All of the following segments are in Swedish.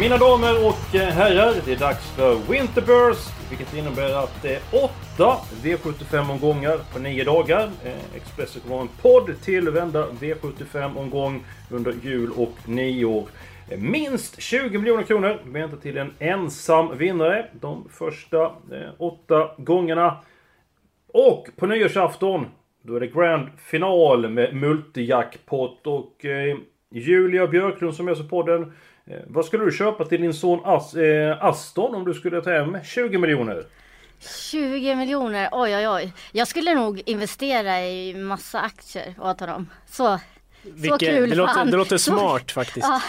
Mina damer och eh, herrar, det är dags för Winterburst, vilket innebär att det är åtta V75-omgångar på nio dagar. Eh, Expressen kommer ha en podd till vända V75-omgång under jul och nyår. Minst 20 miljoner kronor väntar till en ensam vinnare de första åtta gångerna. Och på nyårsafton, då är det Grand Final med multijackpot och eh, Julia Björklund som gör så podden. Eh, vad skulle du köpa till din son As eh, Aston om du skulle ta hem 20 miljoner? 20 miljoner, oj oj oj. Jag skulle nog investera i massa aktier åt honom. Så, så Vilket, kul det, för låter, det låter Så- smart faktiskt. Ja,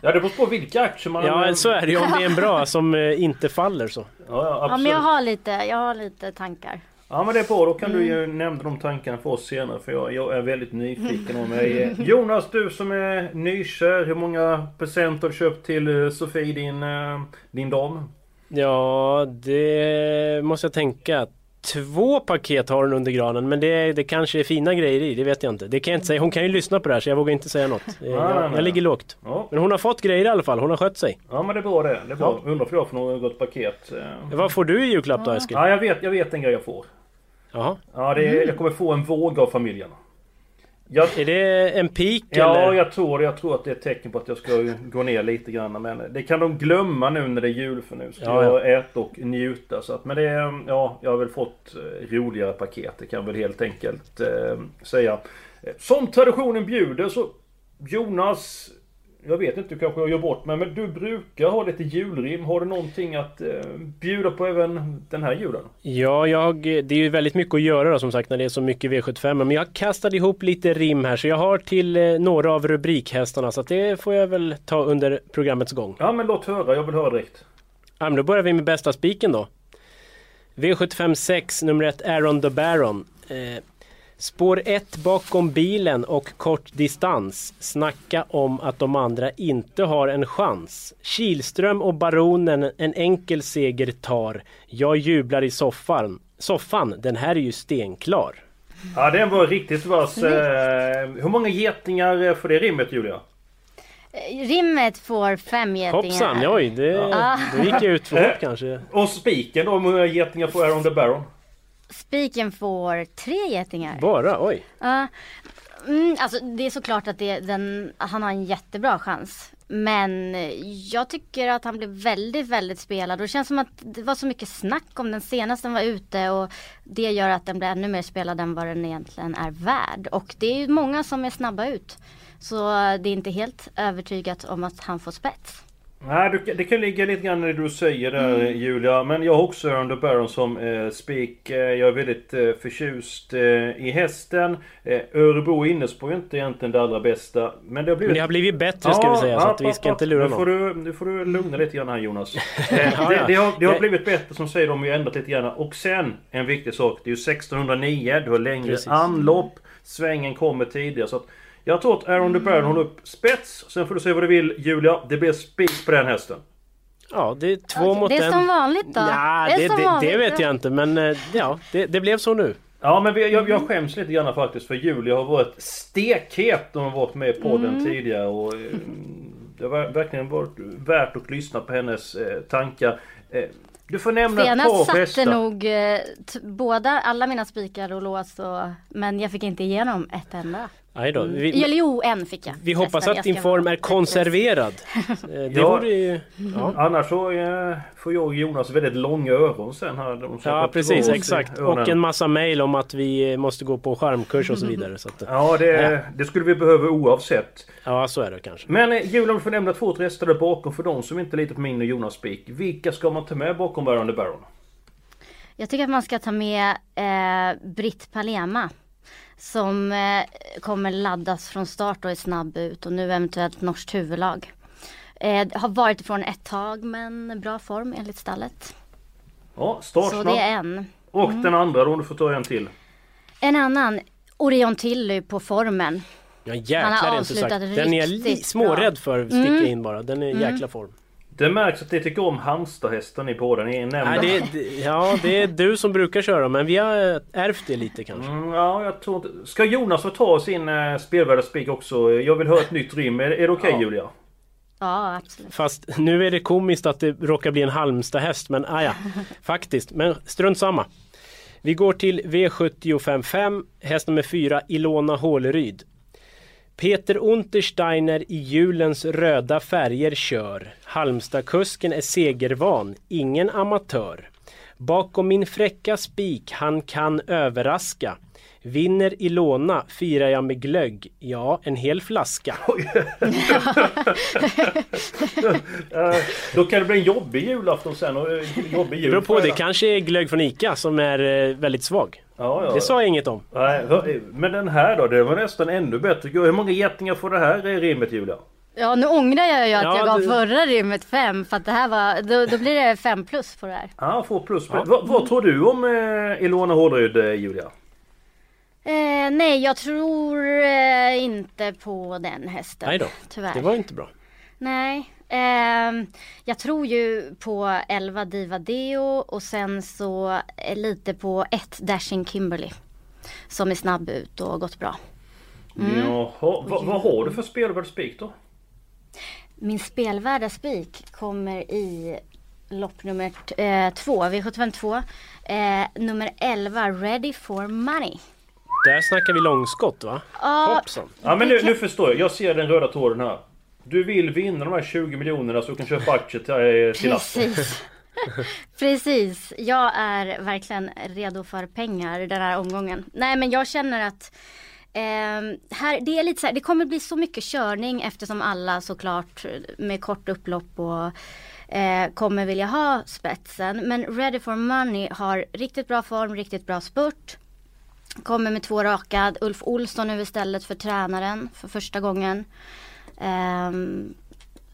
Ja, det beror på vilka aktier man... Ja, så är det ju om det är en bra som eh, inte faller så. Ja, ja, ja absolut. men jag har lite, jag har lite tankar. Ja men det är bra, då kan du Mm. ju nämna de tankarna för oss senare för jag, jag är väldigt nyfiken om mig. Jonas, du som är nykär, hur många present har du köpt till eh, Sofie, din, eh, din dam? Ja, det måste jag tänka. Två paket har hon under granen men det, det kanske är fina grejer i, det vet jag inte. Det kan jag inte säga. Hon kan ju lyssna på det här så jag vågar inte säga något. Jag, nej. jag ligger lågt. Ja, Men hon har fått grejer i alla fall, hon har skött sig. ja men det är bra det. Det är bra. Undrar för jag får något paket. eh. Vad får du i julklapp då Eskil? Ja, jag vet, jag vet en grej jag får. Jaha. Ja, det är, jag kommer få en våg av familjen. Jag, Är det en pik Ja, eller? jag tror, jag tror att det är ett tecken på att jag ska gå ner lite grann. Men det kan de glömma nu när det är jul för nu ska Ja, jag äta och njuta. Så att, men det ja, jag har väl fått eh, roligare paket. Det kan jag väl helt enkelt eh, säga. Eh, Som traditionen bjuder så Jonas, jag vet inte, du kanske gör bort mig, men du brukar ha lite julrim. Har du någonting att eh, bjuda på även den här julen? Ja, jag, det är ju väldigt mycket att göra då, som sagt när det är så mycket V75. Men jag kastade ihop lite rim här så jag har till eh, några av rubrikhästarna så det får jag väl ta under programmets gång. Ja, men låt höra. Jag vill höra direkt. Ja, men då börjar vi med bästa spiken då. V75 6, nummer 1, Aaron the Baron. Eh, spår 1 bakom bilen och kort distans. Snacka om att de andra inte har en chans. Kilström och Baronen en enkel seger tar. Jag jublar i soffan. Soffan, den här är ju stenklar. Ja, den var riktigt vass. Eh, hur många getingar eh, får det rimmet, Julia? Eh, Rimmet får fem getingar. Hoppsan, oj, det, Ja. då gick jag ut för hårt kanske. Och spiken då, hur många getingar får Aaron the Baron? Spiken får tre getingar. Bara, oj. Ja. Mm, alltså det är såklart att det, den, han har en jättebra chans. Men jag tycker att han blev väldigt, väldigt spelad. Och det känns som att det var så mycket snack om den senast den var ute. Och det gör att den blir ännu mer spelad än vad den egentligen är värd. Och det är ju många som är snabba ut. Så det är inte helt övertygat om att han får spets. Nej, du, det kan ligga lite grann i det du säger där Mm. Julia. Men jag har också Aaron the Baron som eh, spik. Eh, jag är väldigt eh, förtjust eh, i hästen. Eh, Örebro Innesbo är inte egentligen det allra bästa. Men det har blivit... Men det har blivit bättre ska vi säga så att vi ska inte lura nu får, någon. du, nu får du lugna lite grann här Jonas. Eh, det, det, har, det har blivit bättre som säger de har ändrat lite grann. Och sen en viktig sak. Det är ju 1609. Du har längre Precis. anlopp. Svängen kommer tidigare. Så att jag tror att Aaron the Baron håller upp spets. Sen får du säga vad du vill Julia. Det blir spik på den hästen. Ja, det är två mot det är en. som vanligt då. Ja, Det det, det, det vet ja. jag inte men eh, ja, det, det blev så nu. Ja men vi, jag, jag skäms lite grann faktiskt för Julia har varit stekhet när hon varit med i podden tidigare och eh, Det har ver- verkligen varit värt att lyssna på hennes eh, tankar. Eh, du får nämna ett Senast par satte hästar. nog eh, båda, alla mina spikar och lås och, men jag fick inte igenom ett enda. Nej då. Mm. Vi, Eller jo, en fick jag. vi hoppas att din form är konserverad. Eh, Det Ja. vore ju... Ja. Annars så eh, får jag och Jonas väldigt långa öron sen här. De Ja precis, exakt. öronen. Och en massa mail om att vi eh, måste gå på skärmkurs och så vidare. Så att, Ja det, det skulle vi behöva oavsett. ja, så är det kanske. Men eh, du får nämna två tre där bakom för de som inte litar på min och Jonas spik. Vilka ska man ta med bakom Baron the Baron? Jag tycker att man ska ta med eh, Britt Palema. Som eh, kommer laddas från start och är snabb ut och nu eventuellt norskt huvudlag. Eh, har varit ifrån ett tag men bra form enligt stallet. Ja, Så startsnabb. det är en. Och den andra då, om du får ta en till. En annan, Orion Tilly på formen. Ja Han jäklar har är inte sagt. avslutat Den är jag smårädd för att sticka Mm. in bara. Den är jäkla form. Det märks att ni tycker om Halmstadhästar ni båda. Ni nämner Nej, det, ja, det är du som brukar köra men vi har eh, ärvt det lite kanske. Mm, ja, jag tror inte... Ska Jonas få ta sin eh, spelvärda spik också? Jag vill höra ett nytt rim. Är, är det okej Ja. Julia? Ja, absolut. Fast nu är det komiskt att det råkar bli en Halmstad-häst men aja, faktiskt. Men strunt samma. Vi går till V755, häst nummer 4, Ilona Håleryd. Peter Untersteiner i julens röda färger kör. Halmstadkusken är segervan, ingen amatör. Bakom min fräcka spik, han kan överraska. Vinner Ilona firar jag med glögg, ja en hel flaska. Då kan det bli en jobbig julafton sen och jobbig Det jul. beror på, det kanske är glögg från ICA som är eh, väldigt svag. Ja, ja. Det sa jag inget om. Nej, men den här då? Det var nästan ännu bättre. Hur många getingar får det här rimmet Julia? Ja nu ångrar jag ju att Ja, jag gav det- förra rimmet fem för att det här var, då, då blir det fem plus på det här. Ja, får plus. Men Vad, vad tror du om eh, Ilona Håleryd, eh, Julia? Eh, nej jag tror eh, inte på den hästen. Nej då, Tyvärr. det var inte bra. Nej. Ehm, jag tror ju på 11 Diva Deo och sen så eh, lite på ett Dashing Kimberly. Som är snabb ut och gått bra. Mm. Jaha, vad, vad har du för spelvärd spik då? Min spelvärda spik kommer i lopp nummer eh, två, V752. Eh, nummer 11 Ready for Money. Där snackar vi långskott va? Ja, Hoppsan. Ja men nu, nu förstår jag. Jag ser den röda tråden här. Du vill vinna de här 20 miljonerna så du kan köpa aktier till, eh, till. Precis. Precis. Jag är verkligen redo för pengar den här omgången. Nej men jag känner att Eh, här, det är lite så här, det kommer bli så mycket körning eftersom alla såklart med kort upplopp och eh, kommer vilja ha spetsen. Men Ready for Money har riktigt bra form, riktigt bra spurt. Kommer med två raka. Ulf Olsson nu istället för tränaren för första gången. Ehm,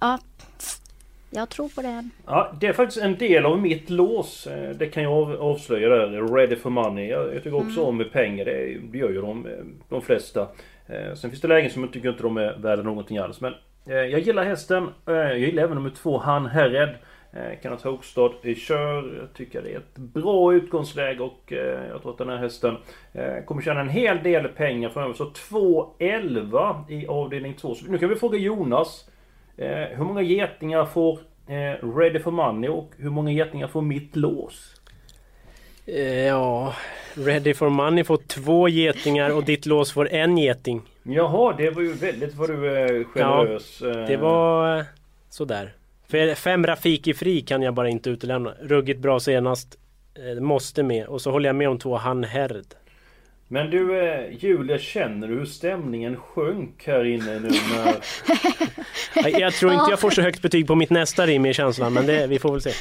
ja, jag tror på det. Ja, det är faktiskt en del av mitt lås. Eh, Det kan jag av- avslöja där. Ready for money. Jag, tycker också om med pengar. Det, det gör ju de, eh, de flesta. Eh, Sen finns det lägen som jag tycker inte de är värda någonting alls. Men jag gillar hästen. Jag gillar även nummer två, Han Herred. Eh, Kenneth Hogstad kör. Jag tycker det är ett bra utgångsläge och eh, jag tror att den här hästen eh, kommer tjäna en hel del pengar framöver. Så 2.11 i avdelning 2. Så nu kan vi fråga Jonas. Hur många getingar får Ready for Money och hur många getingar får mitt lås? Ja, Ready for Money får två getingar och ditt lås får en geting. Jaha, det var ju väldigt vad du är generös. eh. Det var sådär. För fem Rafiki Fri kan jag bara inte utelämna. Ruggigt bra senast. Eh, Måste med. Och så håller jag med om två Han Herd. Men du eh, Julia, känner du hur stämningen sjönk här inne nu när... Jag, tror inte jag får så högt betyg på mitt nästa rim i känslan men det, vi får väl se.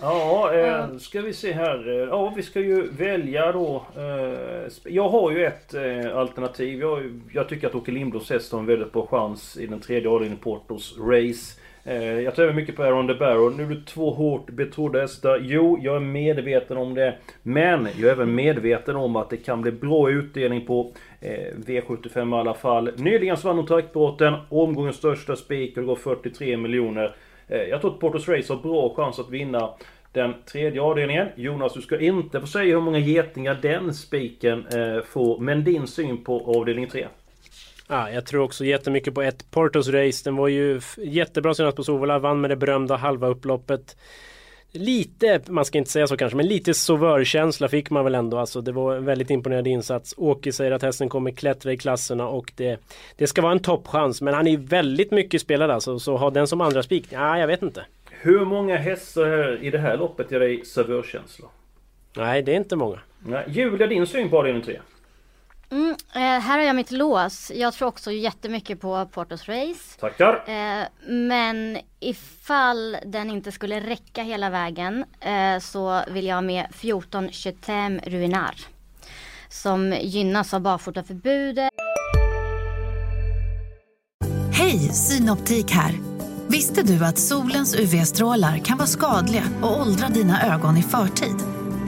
Ja, eh, ska vi se här. Eh, Ja, vi ska ju välja då. Eh, jag har ju ett eh, alternativ. Jag, jag tycker att Åke Lindbloms häst har en väldigt bra chans i den tredje avdelningen Portos Race. Eh, jag tar mycket på Aaron DeBarrow, Nu är det två hårt betrodda hästar. Jo, jag är medveten om det. Men jag är även medveten om att det kan bli bra utdelning på eh, V75 i alla fall. Nyligen så vann hon. Omgångens största spik och det går 43 miljoner. Eh, Jag tror att Portos Race har bra chans att vinna den tredje avdelningen. Jonas, du ska inte få säga hur många getingar den spiken eh, får. Men din syn på avdelning 3? Ja, jag tror också jättemycket på ett Portos Race. Den var ju jättebra senast på Sovola. Vann med det berömda halva upploppet. Lite, man ska inte säga så kanske, men lite sovörkänsla fick man väl ändå. Alltså, det var en väldigt imponerande insats. Åke säger att hästen kommer klättra i klasserna och det, det ska vara en toppchans. Men han är väldigt mycket spelad alltså. Så ha den som andra spik? Ja, jag vet inte. Hur många hästar i det här loppet ger dig servörkänsla? Nej, det är inte många. Nej, Julia, din syn på avdelning 3? Mm, eh, här har jag mitt lås. Jag tror också jättemycket på Portos Race. Tackar. Eh, men ifall den inte skulle räcka hela vägen eh, så vill jag ha med 14 Chetem Ruinar. Som gynnas av barfotaförbudet. Hej, Synoptik här. Visste du att solens UV-strålar kan vara skadliga och åldra dina ögon i förtid?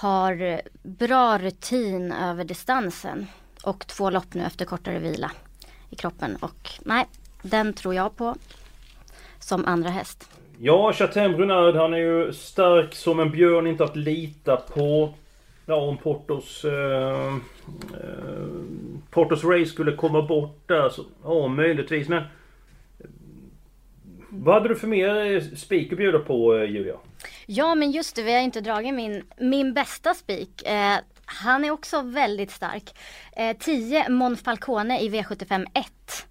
har bra rutin över distansen. Och två lopp nu efter kortare vila i kroppen. Och nej, den tror jag på som andra häst. Ja, Chatem Brunard, han är ju stark som en björn, inte att lita på. Ja, om Portos... Eh, eh, Portos Race skulle komma bort där så... Ja, möjligtvis, men... Vad hade du för mer eh, spik att bjuda på, eh, Julia? Ja men just det, vi har inte dragit min, min bästa spik. Eh, han är också väldigt stark. Eh, 10 Monfalcone i V75 1.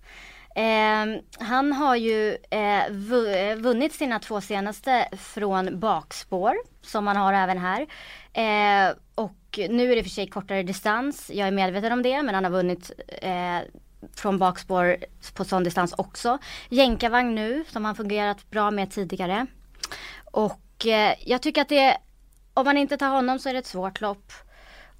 Eh, han har ju eh, eh, vunnit sina två senaste från bakspår, som man har även här. Eh, och nu är det för sig kortare distans, jag är medveten om det, men han har vunnit eh, från bakspår på sån distans också. Jänkarvagn nu, som han fungerat bra med tidigare. Och eh, jag tycker att det, om man inte tar honom så är det ett svårt lopp.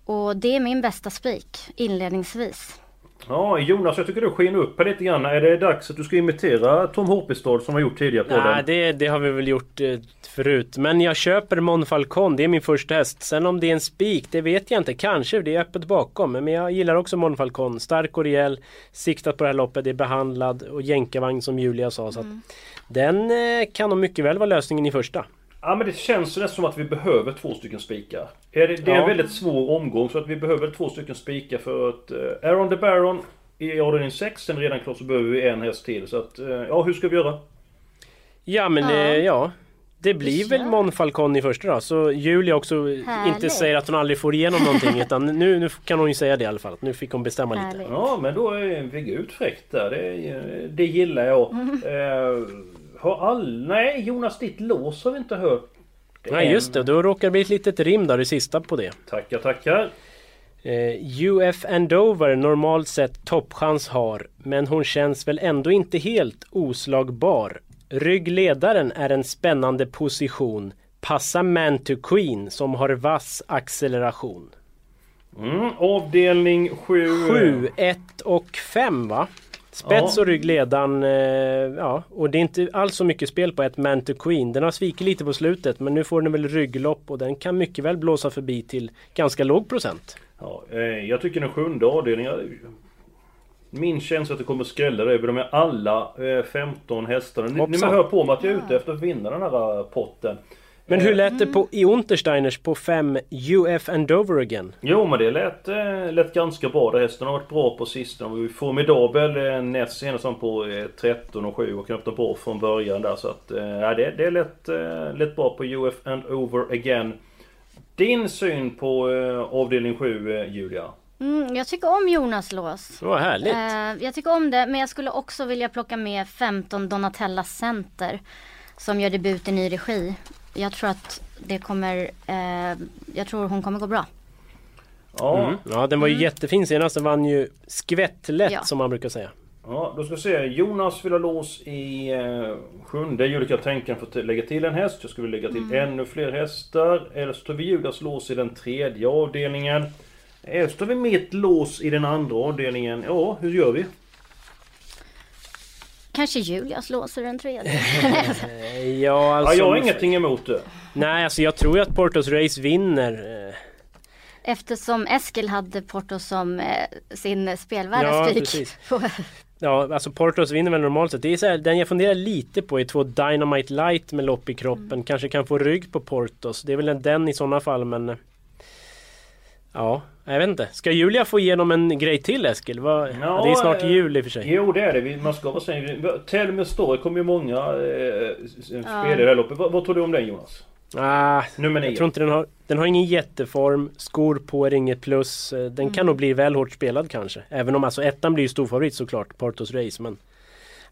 Och det är min bästa spik inledningsvis. Ja, Jonas, jag tycker du skiner upp här lite grann. Är det dags att du ska imitera Tom Hoppestad som har gjort tidigare på Nej, den? det, det har vi väl gjort eh, förut. Men jag köper Monfalcon, det är min första häst. Sen om det är en spik, det vet jag inte. Kanske, det är öppet bakom. Men jag gillar också Monfalcon. Stark och rejäl, siktat på det här loppet, det är behandlad och jänkarvagn som Julia sa. Så att den eh, kan nog mycket väl vara lösningen i första. Ja men det känns ju nästan som att vi behöver två stycken spikar. Det, är en Ja. väldigt svår omgång så att vi behöver två stycken spikar för att... Uh, Aaron the Baron i avdelning 6, sen redan klart så behöver vi en häst till. Så att, eh, ja hur ska vi göra? Ja men Ja. ja, ja. Det blir väl kör. Monfalcon i första då. Så Julia också inte Härligt. säger att hon aldrig får igenom någonting. Utan nu, nu kan hon ju säga det i alla fall. Nu fick hon bestämma lite. Härligt. Ja men då är vi ut fräckt där. Det, det gillar jag. Eh, har all... Nej Jonas, ditt lås har vi inte hört. Nej just det, då råkar det bli ett litet rim där, det sista på det. Tackar, tackar. Eh, UF Andover normalt sett toppchans har, men hon känns väl ändå inte helt oslagbar. Ryggledaren är en spännande position. Passa Man to Queen som har vass acceleration. Mm, avdelning 7. 7, 1 och 5 va? Spets och ryggledaren, eh, ja, och det är inte alls så mycket spel på ett Man to Queen. Den har svikit lite på slutet men nu får den väl rygglopp och den kan mycket väl blåsa förbi till ganska låg procent. Ja, eh, jag tycker den sjunde avdelningen... Min känsla att det kommer skrälla är de är alla eh, 15 hästarna. Ni, ni hör på mig att jag är ute efter att vinna den här eh, potten. Men hur lät det på, i Untersteiners på 5 UF Andover again? Jo men det lät, eh, lät ganska bra. Det hästen har varit bra på sistone. Vi var formidabel eh, näst senast på eh, 13 och 7 och knappt bra från början där. Så att eh, ja, det, det lät, eh, lät bra på UF and over again. Din syn på eh, avdelning 7 eh, Julia? Mm, jag tycker om Jonas lås. Vad härligt! Eh, jag tycker om det, men jag skulle också vilja plocka med 15 Donatella Center. Som gör debut i ny regi. Jag tror att det kommer, eh, jag tror hon kommer gå bra. Ja, Mm. Ja den var ju jättefin senast, den vann ju skvättlätt Ja. som man brukar säga. Ja, då ska vi se. Jonas vill ha lås i eh, sjunde. Julia kan tänka för att lägga till en häst. Jag skulle lägga till ännu fler hästar. Eller så tar vi Judas lås i den tredje avdelningen. Eller så tar vi mitt lås i den andra avdelningen. Ja, hur gör vi? Kanske Julias låser den tredje. Ja, Ja, alltså, jag har ingenting emot det. Nej, alltså jag tror ju att Portos Race vinner. Eh, Eftersom Eskil hade Porto som eh, sin spelvärda Ja. Ja, alltså Portos vinner väl normalt sett. Det är så här, den jag funderar lite på är två Dynamite Light med lopp i kroppen. Kanske kan få rygg på Portos. Det är väl en den i sådana fall men... eh, Ja, Jag vet inte. Ska Julia få igenom en grej till Eskil? Vad- Ja, det är snart eh, jul i och för sig. Jo det är det. Vi- Man ska vara säga. Tell me story kommer ju många eh, s- Ja. spela i det här loppet. Vad, vad tror du om den Jonas? Ah, Nummer nio. jag tror inte den har, den har ingen jätteform, skor på är inget plus. Eh, Den kan nog bli väl hårt spelad kanske. Även om alltså ettan blir ju storfavorit såklart, Portos Race. Men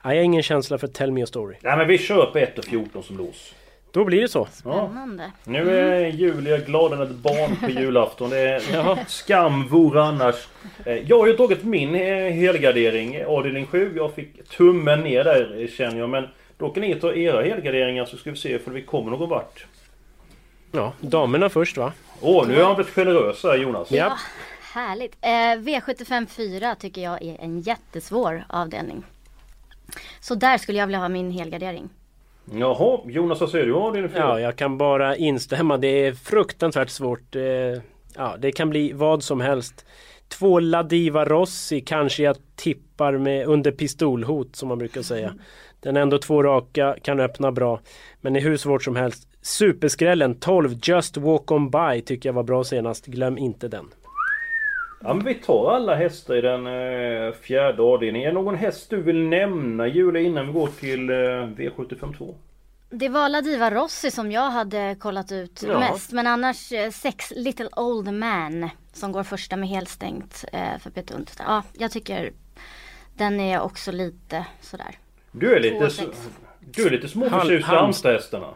ah, jag har ingen känsla för Tell Me A Story. Nej men vi köper 1 och 14 som lås. Då blir det så. Spännande. Nu är Julia gladare än ett barn på julafton. Det är skam vore annars. Eh, Jag har ju tagit min eh, helgardering, avdelning 7. Jag fick tummen ner där eh, känner jag. Men då kan ni ta era helgarderingar så ska vi se om vi kommer någon vart. Ja, damerna först va? Åh, nu är han blivit generös här Jonas. Ja. Härligt. Eh, V75 4 tycker jag är en jättesvår avdelning. Så där skulle jag vilja ha min helgardering. Jaha, Jonas vad säger du om avdelning 4? Ja, jag kan bara instämma. Det är fruktansvärt svårt. Eh, ja, det kan bli vad som helst. Två Ladiva Rossi kanske jag tippar med under pistolhot som man brukar säga. Den är ändå två raka, kan öppna bra. Men är hur svårt som helst. Superskrällen 12 Just Walk On By tycker jag var bra senast. Glöm inte den. Ja, men vi tar alla hästar i den eh, fjärde avdelningen. Är det någon häst du vill nämna Julia innan vi går till eh, V752? Det var Ladiva Rossi som jag hade kollat ut Ja. mest. Men annars eh, sex Little Old Man som går första med helstängt eh, för Peter Unt. Ja, jag tycker den är också lite sådär. Du är Två lite, sex. du är lite småförtjust i Halm- Halmstadhästarna.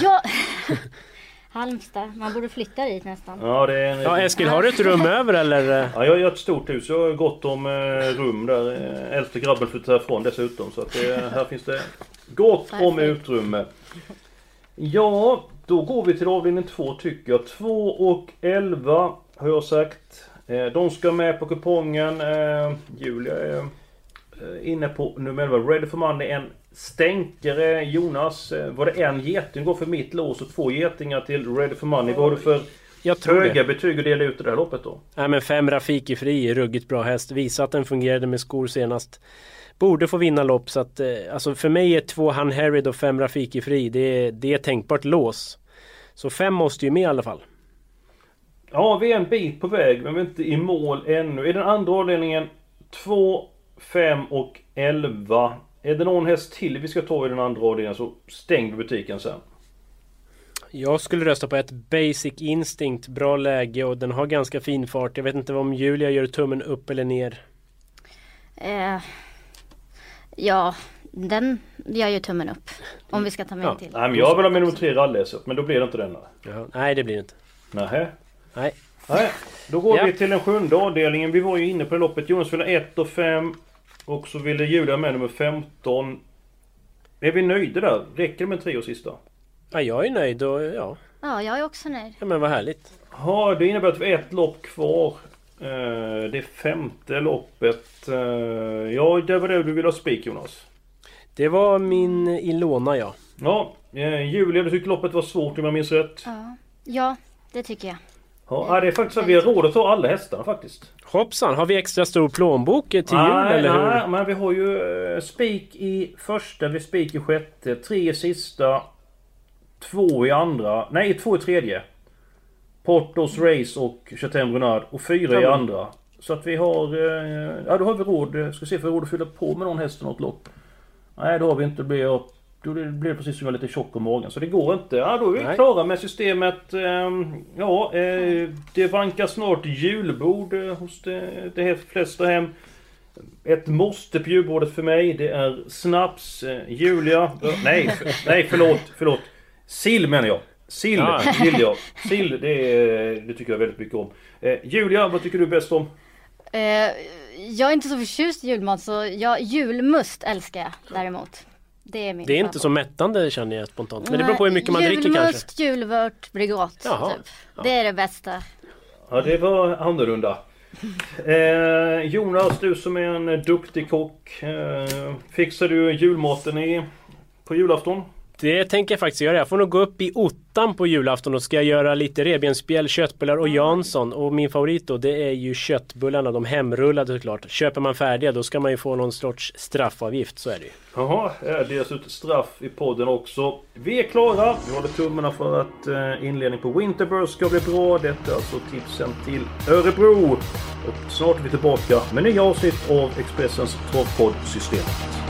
Ja, Halmstad, man borde flytta dit nästan. Ja, det är en, Ja, Eskil, har du ett rum över eller? Ja, jag har ett stort hus. Jag har gott om eh, rum där. Äldste grabben flyttar härifrån dessutom. Så att eh, här finns det gott om utrymme. Ja, då går vi till avdelning 2 tycker jag. 2 och 11 har jag sagt. Eh, de ska med på kupongen. Eh, Julia är inne på nummer 11. Ready for money. En stänkare. Jonas, eh, var det en geting går för mitt lås och två getingar till Ready for money. Vad har du för Jag tror höga det. betyg att dela ut i det här loppet då? Nej men fem Rafiki Fri, ruggigt bra häst. Visa att den fungerade med skor senast. Borde få vinna lopp så att eh, alltså för mig är två Han Herrid och fem Rafiki Fri det är, det är tänkbart lås. Så fem måste ju med i alla fall. Ja, vi är en bit på väg men vi är inte i mål ännu. I den andra avdelningen 2, 5 och 11. Är det någon häst till vi ska ta i den andra avdelningen så stäng butiken sen. Jag skulle rösta på ett Basic Instinct, bra läge och den har ganska fin fart. Jag vet inte om Julia gör tummen upp eller ner. Eh, ja, den gör ju tummen upp. Om vi ska ta med Ja. till. Nej men jag vill ha med nummer 3 rallyhästet men då blir det inte denna. Jaha. Nej det blir det inte. Nähä. Nej. Nej. Då går Ja. vi till den sjunde avdelningen. Vi var ju inne på det loppet. Jonas ville 1 och 5. Och så ville Julia med nummer 15. Är vi nöjda där? Räcker det med 3 och sista? Ja, jag är nöjd och ja, Ja, jag är också nöjd. ja men vad härligt. Ja, det innebär att vi har ett lopp kvar. Eh, Det femte loppet. Eh, Ja, det var det du ville ha spik Jonas. Det var min Ilona ja. Ja, eh, Julia du tyckte loppet var svårt om jag minns rätt. Ja, ja det tycker jag. Ja, det är faktiskt så att vi har råd att ta alla hästarna faktiskt. Hoppsan, har vi extra stor plånbok till jul nej, eller hur? nej, men vi har ju eh, spik i första, vi spik i sjätte, tre i sista, två i andra, nej två i tredje. Portos Race och Chateau Brunard och fyra i andra. Så att vi har, eh, ja då har vi råd, eh, ska se för råd att fylla på med någon häst i något lopp. Nej det har vi inte, det blir, då blir det precis som jag är lite tjock om magen. Så det går inte. Ja då är vi Nej. klara med systemet. Ehm, Ja, eh, det vankar snart julbord eh, hos de, de flesta hem. Ett måste på julbordet för mig, det är snaps, eh, Julia... Nej, nej förlåt, förlåt. Sill menar jag. Sill Ja. vill jag. Sill, det, är- det tycker jag väldigt mycket om. Eh, Julia, vad tycker du bäst om? Eh, jag är inte så förtjust i julmat så jag, julmust älskar jag däremot. Det är Det är inte så mättande känner jag spontant. Men det beror på hur mycket man dricker kanske. Julmust, julvört, Bregott. Typ. Det är det bästa. Ja, det var annorlunda. Eh, Jonas, du som är en duktig kock. Eh, fixar du julmaten i, på julafton? Det tänker jag faktiskt göra. Jag får nog gå upp i ottan på julafton och ska göra lite revbensspjäll, köttbullar och Jansson. Och min favorit då det är ju köttbullarna, de hemrullade såklart. Köper man färdiga då ska man ju få någon sorts straffavgift, så är det ju. Jaha, det delas ut straff i podden också. Vi är klara. Vi håller tummarna för att eh, inledningen på Winterburst ska bli bra. Detta är alltså tipsen till Örebro. Och snart är vi tillbaka med nya avsnitt av Expressens Travpodd-systemet.